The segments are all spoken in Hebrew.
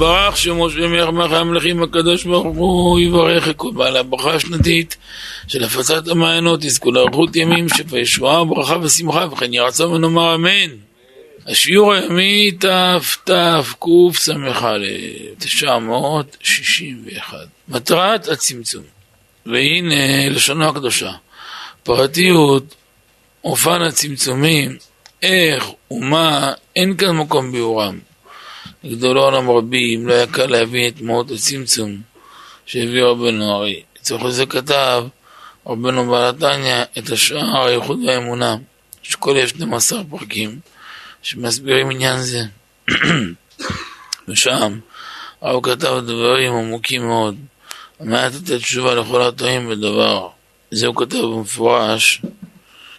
יתברך שמשה מלך המלכים הקדוש ברוך הוא יברך את כל בעלי הברכה השנתית של הפצת המעיינות, יזכו לאריכות ימים, שפע ישועה, ברכה ושמחה, וכן יהי רצון ונאמר אמן. השיעור הימי תתקס"א 961 מטרת הצמצום. והנה לשונו הקדושה. פרטיות אופן הצמצומים איך ומה אין כאן מקום ביאורם לגדולו עולם רבים לא היה קל להבין את מהות הצמצום שהביא רבנו הרי לצורך זה כתב רבנו בעל התניא את השאר הייחוד והאמונה שכל יש 12 פרקים שמסבירים עניין זה. ושם הרב כתב דברים עמוקים מאוד, על מנת לתת תשובה לכל הטועים בדבר. זה הוא כתב במפורש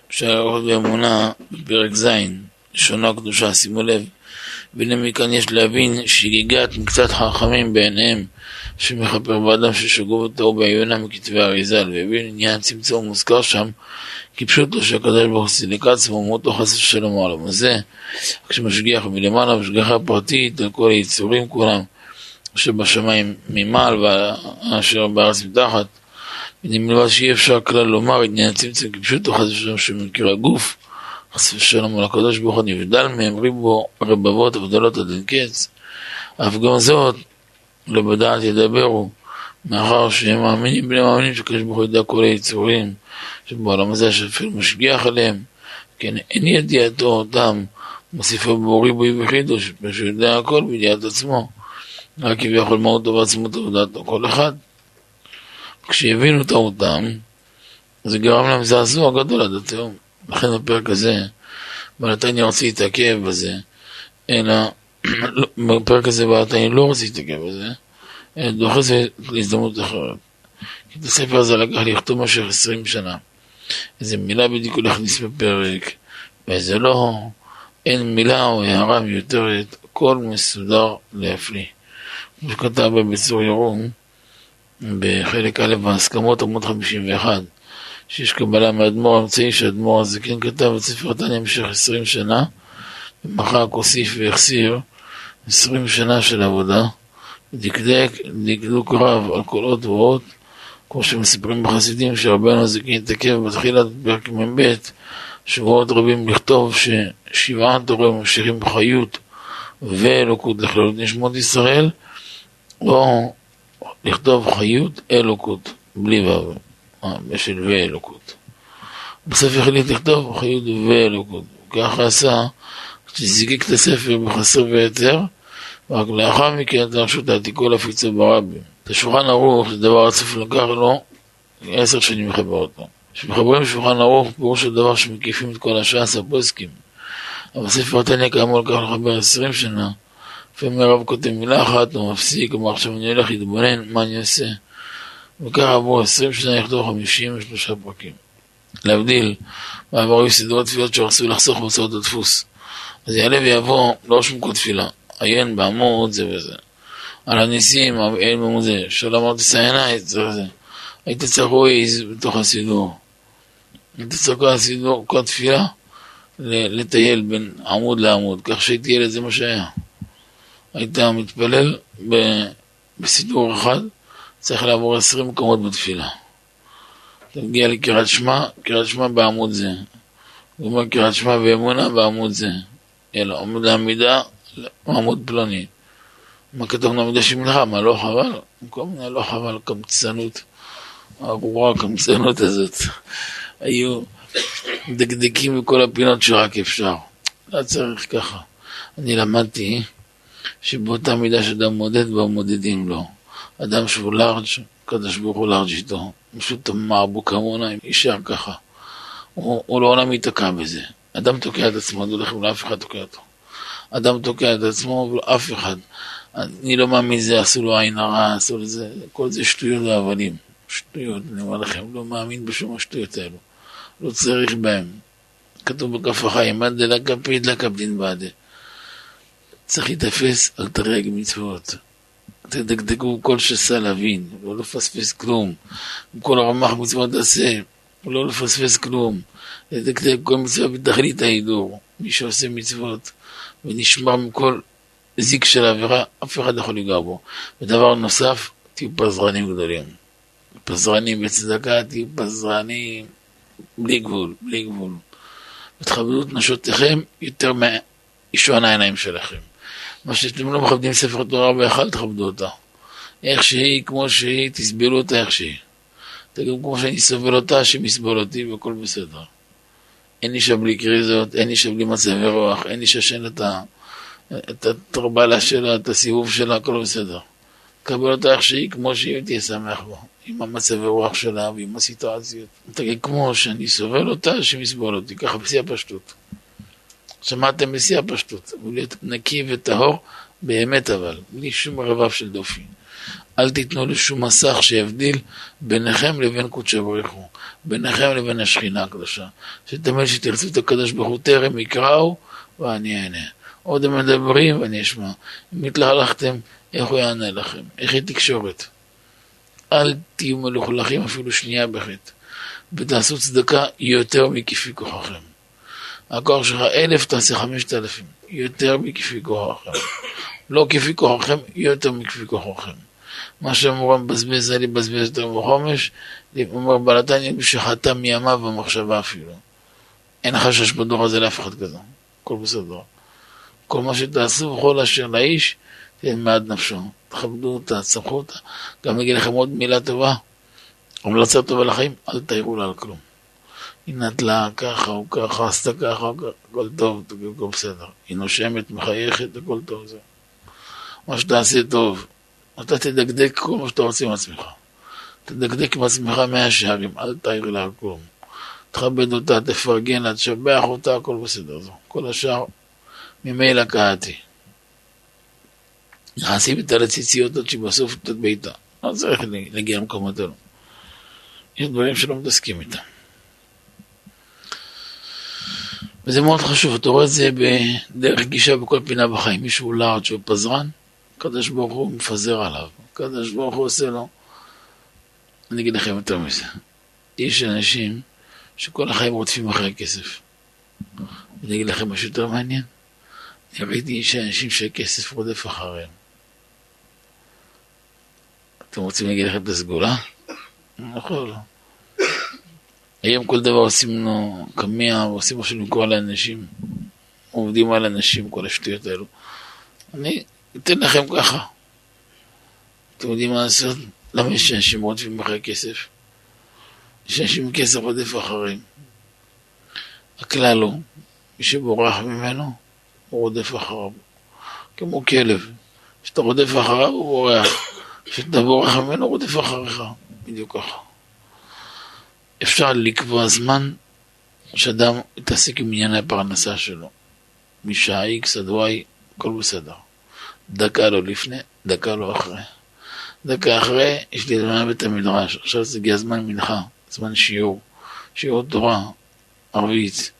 בשערות באמונה בפרק ז', לשונו הקדושה, שימו לב. והנה מכאן יש להבין שגיגת מקצת חכמים בעיניהם שמכפר באדם ששגו וטעו בעיונם מכתבי אריזל והבין עניין צמצום מוזכר שם כי פשוט לא שהקדוש ברוך הוא סילק עצמו ומותו חס ושלום העולם הזה. כשמשגיח מלמעלה משגחה פרטית על כל היצורים כולם אשר בשמיים ממעל ואשר בארץ מתחת. ונמלבד שאי אפשר כלל לומר עניין הצמצום כי פשוט לא חס ושלום שמכיר הגוף חס ושלום על הקדוש ברוך הוא נבדל מהם ריבו רבבות הבדלות עד אין קץ. אף גם זאת לא בדעת ידברו. מאחר שהם מאמינים בני מאמינים שקדוש ברוך הוא ידע כל היצורים שבעולם הזה שאפילו משגיח עליהם. כן אין ידיעתו אותם. מוסיפו בורי בוי וחידוש שהוא יודע הכל בידיעת עצמו. רק כביכול מהותו ועצמותו ודעתו כל אחד. כשהבינו טעותם זה גרם להם זעזוע גדול עד התהום לכן בפרק הזה בעלתניה רוצה להתעכב בזה אלא בפרק הזה בעלתניה לא רוצה להתעכב בזה אלא דוחה זה להזדמנות אחרת. כי את הספר הזה לקח לכתוב במשך עשרים שנה. איזה מילה בדיוק הוא להכניס בפרק ואיזה לא אין מילה או הערה מיותרת הכל מסודר להפליא. כמו שכתב בביצור ירום בחלק א' בהסכמות עמוד 51 שיש קבלה מאדמו"ר האמצעי שהאדמו"ר הזה כן כתב את ספר תניא במשך עשרים שנה ומחק, הוסיף והחסיר עשרים שנה של עבודה. דקדק, דקדוק רב על כל אות ואות כמו שמספרים בחסידים שרבנו הזקן התעכב בתחילת פרק מ"ב שבועות רבים לכתוב ששבעה תורים ממשיכים בחיות ואלוקות לכללות נשמות ישראל או לכתוב חיות אלוקות בלי ו' של ואלוקות. בסוף החליט לכתוב חיות ואלוקות. ככה עשה, כשזיגק את הספר בחסר ויתר, רק לאחר מכן את רשות העתיקו להפיצו ברבים. את השולחן ערוך זה דבר הצוף לקח לו עשר שנים לחבר אותו. כשמחברים שולחן ערוך, פירוש של דבר שמקיפים את כל הש"ס הפוסקים. אבל ספר התניא כאמור לקח לחבר עשרים שנה. לפעמים הרב כותב מילה אחת, הוא מפסיק, הוא אומר עכשיו אני הולך להתבונן, מה אני אעשה? וככה עברו עשרים שנה לכתוב חמישים ושלושה פרקים. להבדיל, בעבר היו סדרות תפילות שרצו לחסוך בהוצאות הדפוס. אז יעלה ויבוא, לא רשום כל תפילה, עיין בעמוד זה וזה. על הניסים, עיין בעמוד זה, שלא אמרתי סייני, זה וזה. היית צריך ווייז בתוך הסידור. היית צריך כל הסידור, כל התפילה, לטייל בין עמוד לעמוד, כך שהייתי ילד זה מה שהיה. היית מתפלל בסידור אחד, צריך לעבור עשרים מקומות בתפילה. אתה מגיע לקריאת שמע, קריאת שמע בעמוד זה. הוא אומר קריאת שמע ואמונה בעמוד זה. אלא עמוד לעמידה, עמוד פלוני. מה כתוב לעמידה של מלחמה? לא חבל? כל מיני לא חבל, קמצנות. הארורה הקמצנות הזאת. היו דקדקים בכל הפינות שרק אפשר. לא צריך ככה. אני למדתי שבאותה מידה שאדם מודד בה מודדים לו. אדם שהוא לארג', הקדוש ברוך הוא לארג' איתו, פשוט מעבו כמונה, יישאר ככה. הוא, הוא לעולם ייתקע בזה. אדם תוקע את עצמו, לא הולך ולאף אחד תוקע אותו. אדם תוקע את עצמו ולאף אחד. אני לא מאמין זה, עשו לו עין הרע, עשו לזה, כל זה שטויות והבלים. שטויות, אני אומר לכם, לא מאמין בשום השטויות האלו. לא צריך בהם. כתוב בכף החיים, מה דלקה פי דלקה בדין בעדה. צריך להתאפס על תרי"ג מצוות. תדקדקו כל שסה להבין, לא לפספס כלום. כל הרמ"ח מצוות תעשה, לא לפספס כלום. לדקדק כל מצווה בתכלית ההידור. מי שעושה מצוות ונשמר מכל זיק של עבירה, אף אחד לא יכול לגוע בו. ודבר נוסף, תהיו פזרנים גדולים. פזרנים בצדקה, תהיו פזרנים בלי גבול, בלי גבול. ותכבדו את נשותיכם יותר מאישון העיניים שלכם. מה שאתם לא מכבדים ספר תורה בהיכל, תכבדו אותה. איך שהיא, כמו שהיא, תסבלו אותה איך שהיא. תגידו כמו שאני סובל אותה, שמסבול אותי והכל בסדר. אין אישה בלי קריזות, אין אישה בלי מצבי רוח, אין אישה שאין את, התרבלה שלה, את הסיבוב שלה, הכל בסדר. קבל אותה איך שהיא, כמו שהיא, תהיה שמח בו. עם המצבי רוח שלה ועם הסיטואציות. תגיד, כמו שאני סובל אותה, שמסבול אותי, ככה בשיא הפשטות. שמעתם בשיא הפשטות, ולהיות נקי וטהור, באמת אבל, בלי שום רבב של דופי. אל תיתנו לשום מסך שיבדיל ביניכם לבין קודשא בריך הוא, ביניכם לבין השכינה הקדושה. שתמיד שתרצו את הקדוש ברוך הוא טרם יקראו ואני אענה. עוד הם מדברים ואני אשמע. אם התלהלכתם, איך הוא יענה לכם? איך היא תקשורת? אל תהיו מלוכלכים אפילו שנייה בחטא, ותעשו צדקה יותר מכפי כוחכם. הכוח שלך אלף תעשה חמשת אלפים, יותר מכפי כוחכם. לא כפי כוחכם, יותר מכפי כוחכם. מה שאמרו מבזבז זה לבזבז יותר בחומש, אומר בעלתניה שחטא מימיו במחשבה אפילו. אין חשש בדור הזה לאף אחד כזה, הכל בסדר. כל מה שתעשו בכל אשר לאיש, תהיה מעד נפשו. תכבדו אותה, תסמכו אותה. גם אגיד לכם עוד מילה טובה, המלצה טובה לחיים, אל תעירו לה על כלום. היא נטלה ככה או ככה, עשתה ככה או ככה, הכל טוב, הכל בסדר. היא נושמת, מחייכת, הכל טוב. זה. מה שתעשה טוב, אתה תדקדק כל מה שאתה רוצה עם עצמך. תדקדק עם עצמך מאה שערים, אל תעיר לה על כלום. תכבד אותה, תפרגן לה, תשבח אותה, הכל בסדר. זו. כל השאר, ממילא קהתי. נכנסים את הלציציות עד שבסוף את ביתה. לא צריך להגיע למקומות האלו. יש דברים שלא מתעסקים איתם. וזה מאוד חשוב, אתה רואה את זה בדרך גישה בכל פינה בחיים. מישהו לארג' ופזרן, הקדוש ברוך הוא מפזר עליו. הקדוש ברוך הוא עושה לו. אני אגיד לכם יותר מזה. יש אנשים שכל החיים רודפים אחרי הכסף. אני אגיד לכם משהו יותר מעניין. אני ראיתי שאנשים שהכסף רודף אחריהם. אתם רוצים להגיד לכם את הסגולה? נכון. היום כל דבר עושים לנו קמיע, עושים משהו למכור לאנשים, עובדים על אנשים, כל השטויות האלו. אני אתן לכם ככה. אתם יודעים מה לעשות? למה יש אנשים רודפים אחרי כסף? יש אנשים כסף רודף אחריהם. הכלל הוא, מי שבורח ממנו, הוא רודף אחריו. כמו כלב, כשאתה רודף אחריו הוא בורח. כשאתה בורח ממנו הוא רודף אחריך. בדיוק ככה. אפשר לקבוע זמן שאדם יתעסק עם ענייני הפרנסה שלו. משעה X עד Y, הכל בסדר. דקה לא לפני, דקה לא אחרי. דקה אחרי, יש לי זמן בית המדרש. עכשיו זה הגיע זמן מנחה, זמן שיעור. שיעור תורה, ערבית.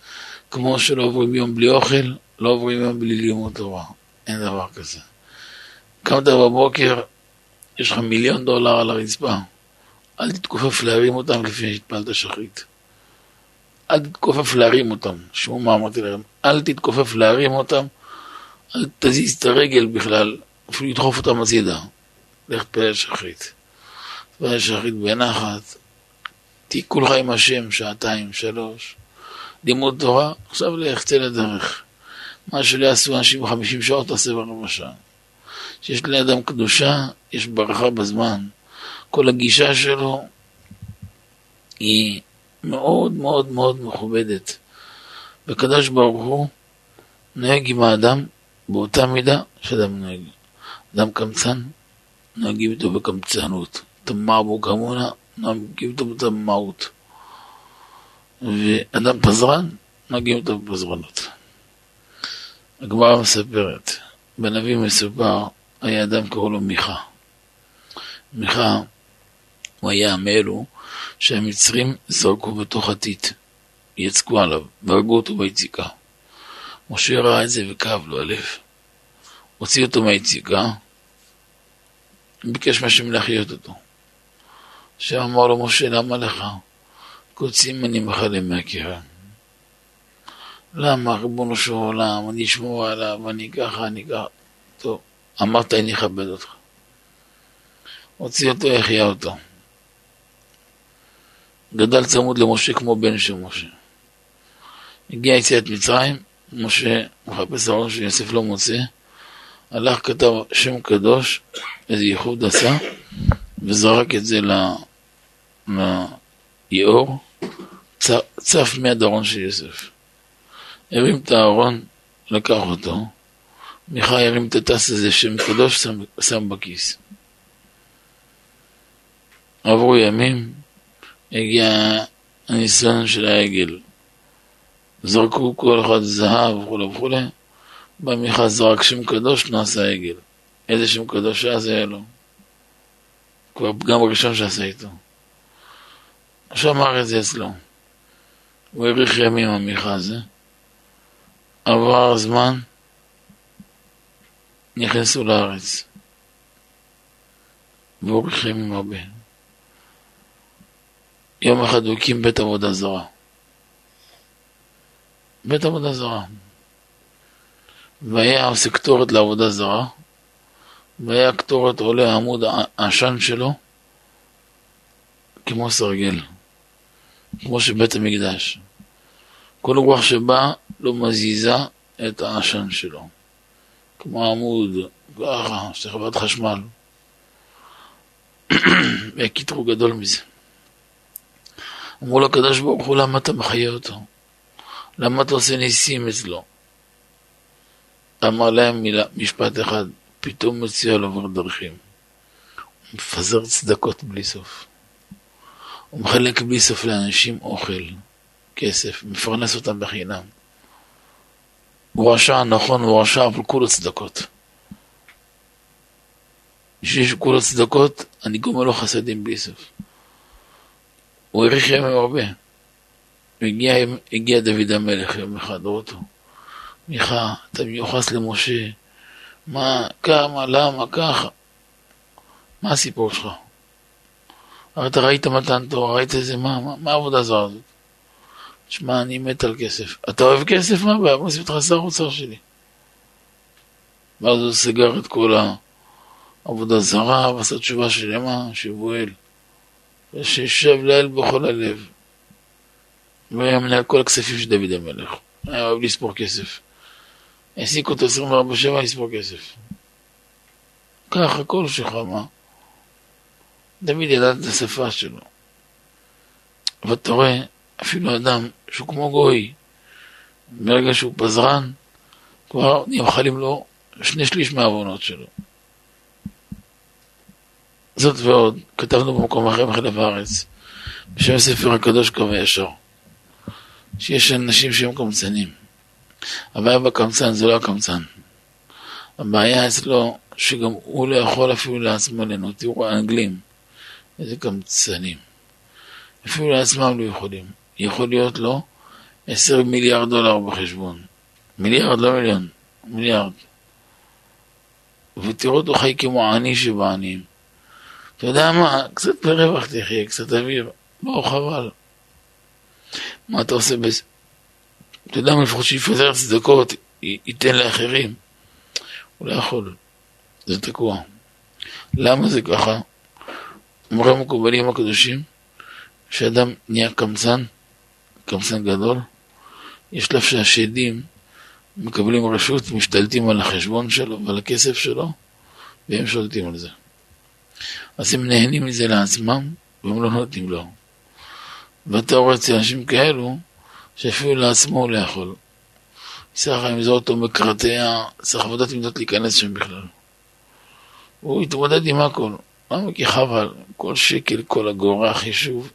כמו שלא עוברים יום בלי אוכל, לא עוברים יום בלי לימוד תורה. אין דבר כזה. קמת בבוקר, יש לך מיליון דולר על הרצפה. אל תתכופף להרים אותם לפני שהתפלת שחרית. אל תתכופף להרים אותם. שמעו מה אמרתי להם. אל תתכופף להרים אותם. אל תזיז את הרגל בכלל. אפילו לדחוף אותם הצידה. לך תפלל שחרית. תפלל שחרית בנחת. תהי כולך עם השם שעתיים, שלוש. לימוד תורה, עכשיו לך, צא לדרך. מה שלא יעשו אנשים בחמישים שעות, תעשה ברבע שעה. כשיש לאדם קדושה, יש ברכה בזמן. כל הגישה שלו היא מאוד מאוד מאוד מכובדת. וקדוש ברוך הוא נוהג עם האדם באותה מידה שאדם נוהג. אדם קמצן, נוהגים איתו בקמצנות. תמר בו כמונה, נוהגים איתו בתמרות. ואדם פזרן, נוהגים איתו בפזרנות. הגמרא מספרת, בנביא מסופר, היה אדם קראו לו מיכה. מיכה הוא היה מאלו שהמצרים זרקו בתוך הטיט, יצקו עליו, והרגו אותו ביציקה. משה ראה את זה וכאב לו הלב. הוציא אותו מהיציקה, ביקש מהשם להחיות אותו. השם אמר לו, משה, למה לך? קוצים אני מחלם מהקרן. למה, ריבונו של עולם, אני אשמור עליו, אני ככה, אני ככה. טוב. אמרת אני אכבד אותך. הוציא אותו, החיה אותו. גדל צמוד למשה כמו בן של משה. הגיע יציאת מצרים, משה מחפש ארון שיוסף לא מוצא, הלך כתב שם קדוש, איזה ייחוד עשה, וזרק את זה ליאור, צף מיד ארון של יוסף. הרים את הארון, לקח אותו, מיכה הרים את הטס הזה שם קדוש, שם, שם בכיס. עברו ימים, הגיע הניסיון של העגל. זרקו כל אחד זהב וכולי וכולי, בא מיכה זרק שם קדוש, נעשה עגל. איזה שם קדוש זה היה לו. כבר פגם ראשון שעשה איתו. שמר את זה אצלו. הוא האריך ימים המיכה הזה. עבר הזמן, נכנסו לארץ. והוא האריך ימים הרבה. יום אחד הוא הקים בית עבודה זרה. בית עבודה זרה. והיה עושה קטורת לעבודה זרה, והיה קטורת עולה עמוד העשן שלו כמו סרגל, כמו שבית המקדש. כל רוח שבאה לא מזיזה את העשן שלו, כמו עמוד, ככה, של חברת חשמל. קיטרוג גדול מזה. אמרו לו הקדוש ברוך הוא, למה אתה מחיה אותו? למה אתה עושה ניסים אצלו? אמר להם מילה, משפט אחד, פתאום מציע עובר דרכים. הוא מפזר צדקות בלי סוף. הוא מחלק בלי סוף לאנשים אוכל, כסף, מפרנס אותם בחינם. הוא רשע, נכון, הוא רשע, אבל כולו צדקות. בשביל שכולו צדקות, אני גומר לו חסדים בלי סוף. הוא האריך ימים הרבה. הגיע, הגיע דוד המלך יום אחד, רואה אותו. מיכה, אתה מיוחס למשה. מה, כמה, למה, ככה. מה הסיפור שלך? הרי אתה ראית מתן תורה, ראית איזה, מה, מה, מה העבודה הזו הזאת? שמע, אני מת על כסף. אתה אוהב כסף? מה הבעיה? מוסיף אותך שר אוצר שלי. ואז הוא סגר את כל העבודה זרה, ועשה תשובה שלמה, שבואל. ושישב לאל בכל הלב. והיה מנהל כל הכספים של דוד המלך. היה אוהב לספור כסף. העסיק אותו 24-7 לספור כסף. קח הכל שלך, מה? דוד ידע את השפה שלו. ואתה רואה, אפילו אדם שהוא כמו גוי, ברגע שהוא פזרן, כבר נמחלים לו שני שליש מהעוונות שלו. זאת ועוד, כתבנו במקום אחר בחלב הארץ, בשם הספר הקדוש קו הישר, שיש אנשים שהם קמצנים. הבעיה בקמצן זה לא הקמצן. הבעיה אצלו שגם הוא לא יכול אפילו לעצמו ליהנות. תראו, האנגלים, איזה קמצנים. אפילו לעצמם לא יכולים. יכול להיות לו עשר מיליארד דולר בחשבון. מיליארד, לא מיליון, מיליארד. ותראו אותו חי כמו עני שבעניים. אתה יודע מה, קצת ברווח תחיה, קצת אוויר. לא, חבל. מה אתה עושה בזה? אתה יודע מה, לפחות שיפזר צדקות, ייתן לאחרים. הוא לא יכול, זה תקוע. למה זה ככה? אומרים המקובלים הקדושים, שאדם נהיה קמצן, קמצן גדול, יש שלב שהשדים מקבלים רשות, משתלטים על החשבון שלו ועל הכסף שלו, והם שולטים על זה. אז הם נהנים מזה לעצמם, והם לא נותנים לו. רואה אצל אנשים כאלו, שאפילו לעצמו הוא לא יכול. עם זאת הוא מקרטע, צריך עבודת מידות להיכנס שם בכלל. הוא התמודד עם הכל. למה? כי חבל, כל שקל, כל אגורה, חישוב.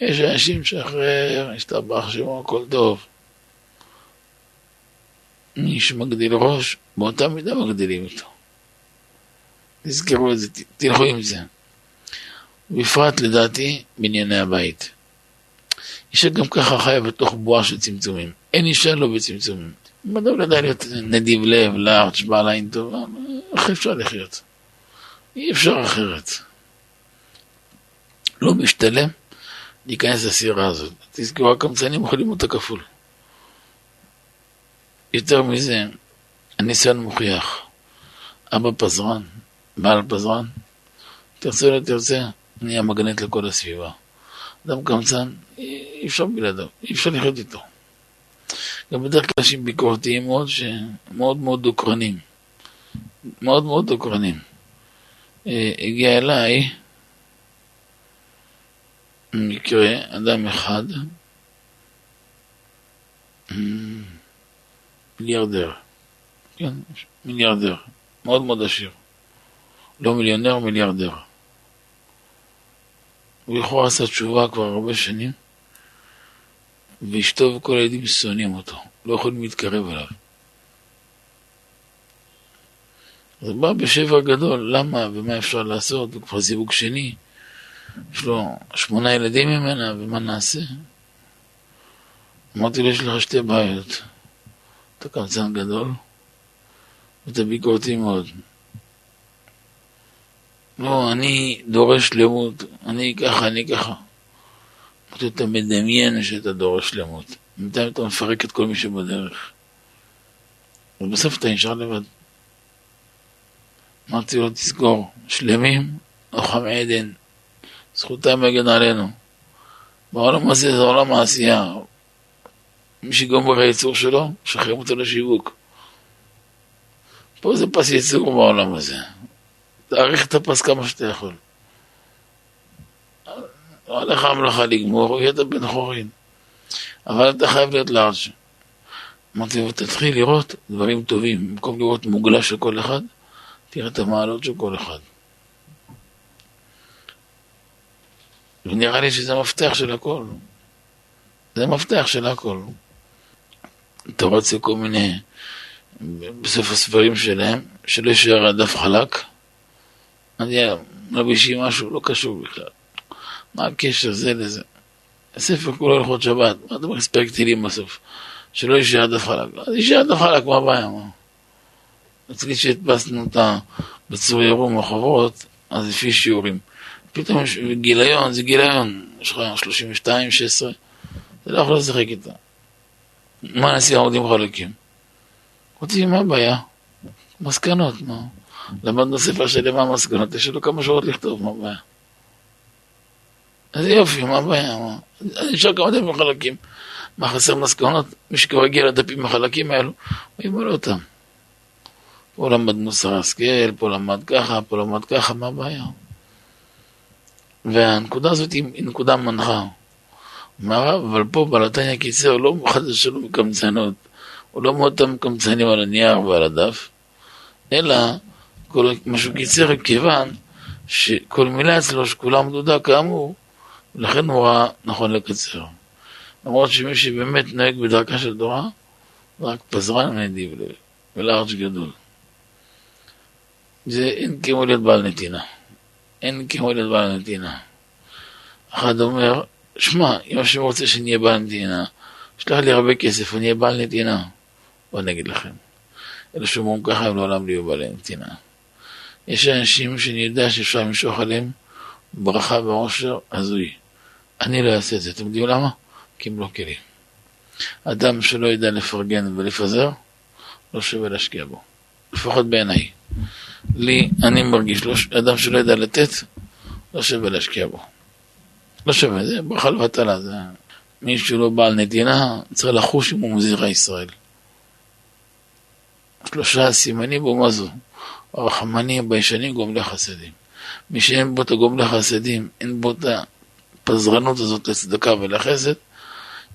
יש אנשים שאחרי השתבח שמו הכל טוב. מי שמגדיל ראש, באותה מידה מגדילים איתו. תזכרו את זה, תלכו עם זה. בפרט לדעתי בענייני הבית. אישה גם ככה חיה בתוך בועה של צמצומים. אין אישה לא בצמצומים. אם אדם לא יודע להיות נדיב לב, לארץ', בעל עין טובה, איך אפשר לחיות? אי אפשר אחרת. לא משתלם להיכנס לסירה הזאת. תזכרו, הקמצנים אוכלים אותה כפול. יותר מזה, הניסיון מוכיח אבא פזרן, בעל פזרן, תרצה לא תרצה, נהיה מגנט לכל הסביבה. אדם קמצן, אי אפשר בלעדיו, אי אפשר לחיות איתו. גם בדרך כלל אנשים ביקורתיים מאוד, שמאוד מאוד דוקרנים. מאוד מאוד דוקרנים. אה, הגיע אליי מקרה, אדם אחד, אה, מיליארדר, כן, מיליארדר, מאוד מאוד עשיר. לא מיליונר, מיליארדר. הוא לכאורה עשה תשובה כבר הרבה שנים, ואשתו וכל הילדים שונאים אותו, לא יכולים להתקרב אליו. הוא בא בשבר גדול, למה ומה אפשר לעשות, הוא כבר זיווג שני, יש לו שמונה ילדים ממנה, ומה נעשה? אמרתי לו, יש לך שתי בעיות. אתה קמצן גדול, ואתה ביקורתי מאוד. לא, אני דורש למות, אני ככה, אני ככה. אמרתי, אתה מדמיין שאתה דורש למות. בינתיים אתה מפרק את כל מי שבדרך. ובסוף אתה נשאר לבד. אמרתי לו, תזכור, שלמים, לוחמי עדן, זכותם מגן עלינו. בעולם הזה זה עולם העשייה. מי שגומר הייצור שלו, שחררים אותו לשיווק. פה זה פס ייצור בעולם הזה. תאריך את הפס כמה שאתה יכול. לא עליך המלאכה לגמור, יהיה את הבן חורין. אבל אתה חייב להיות לארג'. אמרתי לו, תתחיל לראות דברים טובים. במקום לראות מוגלה של כל אחד, תראה את המעלות של כל אחד. ונראה לי שזה מפתח של הכל. זה מפתח של הכל. אתה רוצה כל מיני, בסוף הספרים שלהם, שלא יישאר הדף חלק, אז יאללה, מלבישים משהו, לא קשור בכלל. מה הקשר זה לזה? הספר כולו הלכות שבת, מה אתה מספק טילים בסוף? שלא יישאר דף חלק. אז יישאר דף חלק, מה הבעיה? אצלי שהדפסנו אותה בצור ירום החוברות, אז לפי שיעורים. פתאום יש גיליון, זה גיליון, יש לך 32, 16, אתה לא יכול לשחק איתה. מה נעשה עמודים חלקים? אותי, מה הבעיה? מסקנות, מה? למדנו ספר שלם מה המסקנות, יש לו כמה שורות לכתוב, מה הבעיה? אז יופי, מה הבעיה? נשאר כמה דפים חלקים. מה חסר מסקנות? מי שכבר הגיע לדפים החלקים האלו, הוא ימלא אותם. פה למד מוסר השכל, פה למד ככה, פה למד ככה, מה הבעיה? והנקודה הזאת היא נקודה מנחה. מערב, אבל פה בלתניא קיצר לא מחדש שלו מקמצנות, הוא לא מאוד מקמצנים על הנייר ועל הדף, אלא כל מה שהוא קיצר כיוון שכל מילה אצלו שכולה מדודה כאמור, לכן הוא ראה נכון לקצר. למרות שמי שבאמת נוהג בדרכה של תורה, רק פזרן נדיב ולארג' גדול. זה אין כמו להיות בעל נתינה. אין כמו להיות בעל נתינה. אחד אומר, שמע, אם השם רוצה שנהיה בעל נתינה, שלח לי הרבה כסף, אני אהיה בעל נתינה. בוא נגיד לכם. אלה שאומרים ככה הם לעולם לא יהיו בעלי נתינה. יש אנשים שאני יודע שאפשר למשוך עליהם ברכה ועושר הזוי. אני לא אעשה את זה. אתם יודעים למה? כי הם לא כלים. אדם שלא ידע לפרגן ולפזר, לא שווה להשקיע בו. לפחות בעיניי. לי, אני מרגיש, לא, אדם שלא ידע לתת, לא שווה להשקיע בו. לא שווה, זה ברכה לבטלה, זה... מי שלא בעל נתינה, צריך לחוש אם הוא מזירה ישראל. שלושה סימנים בו מה זו? הרחמנים, ביישנים, גומלי חסדים. מי שאין בו את הגומלי חסדים, אין בו את הפזרנות הזאת לצדקה ולחסד,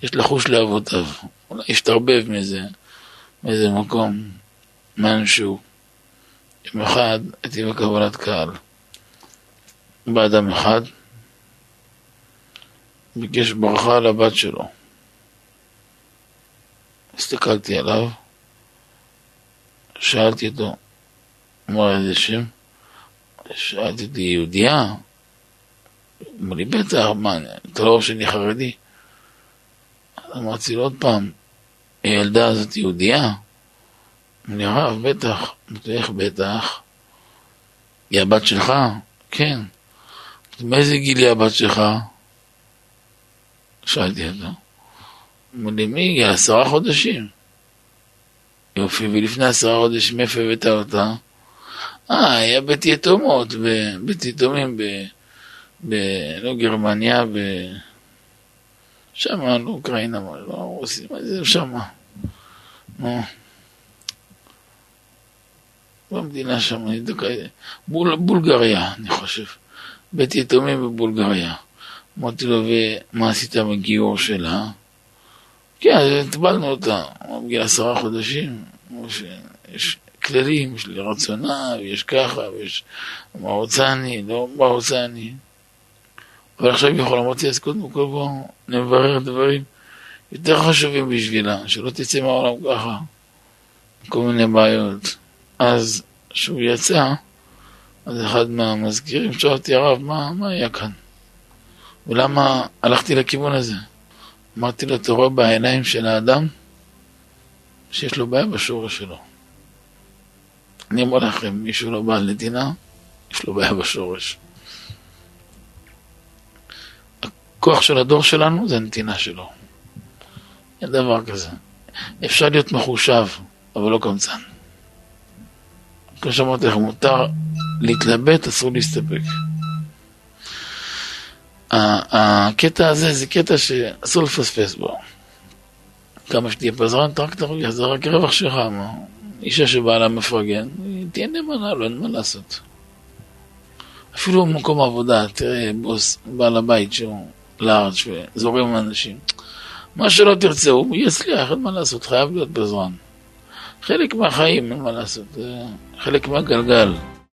יש לחוש לאבותיו. אולי ישתרבב מאיזה, מאיזה מקום, מאנשהו. יום אחד הייתי בקבלת קהל. בא אדם אחד, ביקש ברכה לבת שלו. הסתכלתי עליו, שאלתי אותו, אמר איזה שם? שאלתי אותי, יהודייה? אמר לי, בטח, מה, אתה לא רואה שאני חרדי? אמרתי לו עוד פעם, הילדה הזאת יהודייה? אמר לי, הרב, בטח. אמרתי, איך בטח? היא הבת שלך? כן. מאיזה גיל היא הבת שלך? שאלתי אותו. אמר לי, מי הגיע? עשרה חודשים. יופי, ולפני עשרה חודשים, איפה הבאת אותה? אה, היה בית יתומות, בית יתומים ב... ב... לא גרמניה, ב... שם, לא אוקראינה, לא רוסיה, מה זה שם? נו. במדינה שם, בול, בולגריה, אני חושב. בית יתומים בבולגריה. אמרתי לו, ומה עשית בגיור שלה? כן, הטבלנו אותה, בגיל עשרה חודשים, יש כללים, יש לי רצונה, ויש ככה, ויש מה רוצה אני, לא מה רוצה אני. אבל עכשיו יכול אמרתי, אז קודם כל בואו נברר דברים יותר חשובים בשבילה, שלא תצא מהעולם ככה, כל מיני בעיות. אז כשהוא יצא, אז אחד מהמזכירים שואל אותי, הרב, מה, מה היה כאן? ולמה הלכתי לכיוון הזה? אמרתי לו, אתה רואה בעיניים של האדם שיש לו בעיה בשורש שלו. אני אומר לכם, מישהו לא בעל נתינה, יש לו בעיה בשורש. הכוח של הדור שלנו זה הנתינה שלו. אין דבר כזה. אפשר להיות מחושב, אבל לא קמצן. כמו שאמרתי לכם, מותר להתלבט, אסור להסתפק. הקטע הזה זה קטע שאסור לפספס בו. כמה שתהיה פזרן, רק תרוויח, זה רק רווח שלך. אישה שבעלה מפרגן, תהיה נאמנה לו, אין מה לעשות. אפילו במקום עבודה, תראה, בוס, בעל הבית שהוא לארג' וזורם עם אנשים. מה שלא תרצה, הוא יצליח, אין מה לעשות, חייב להיות בזמן. חלק מהחיים, אין מה לעשות, חלק מהגלגל.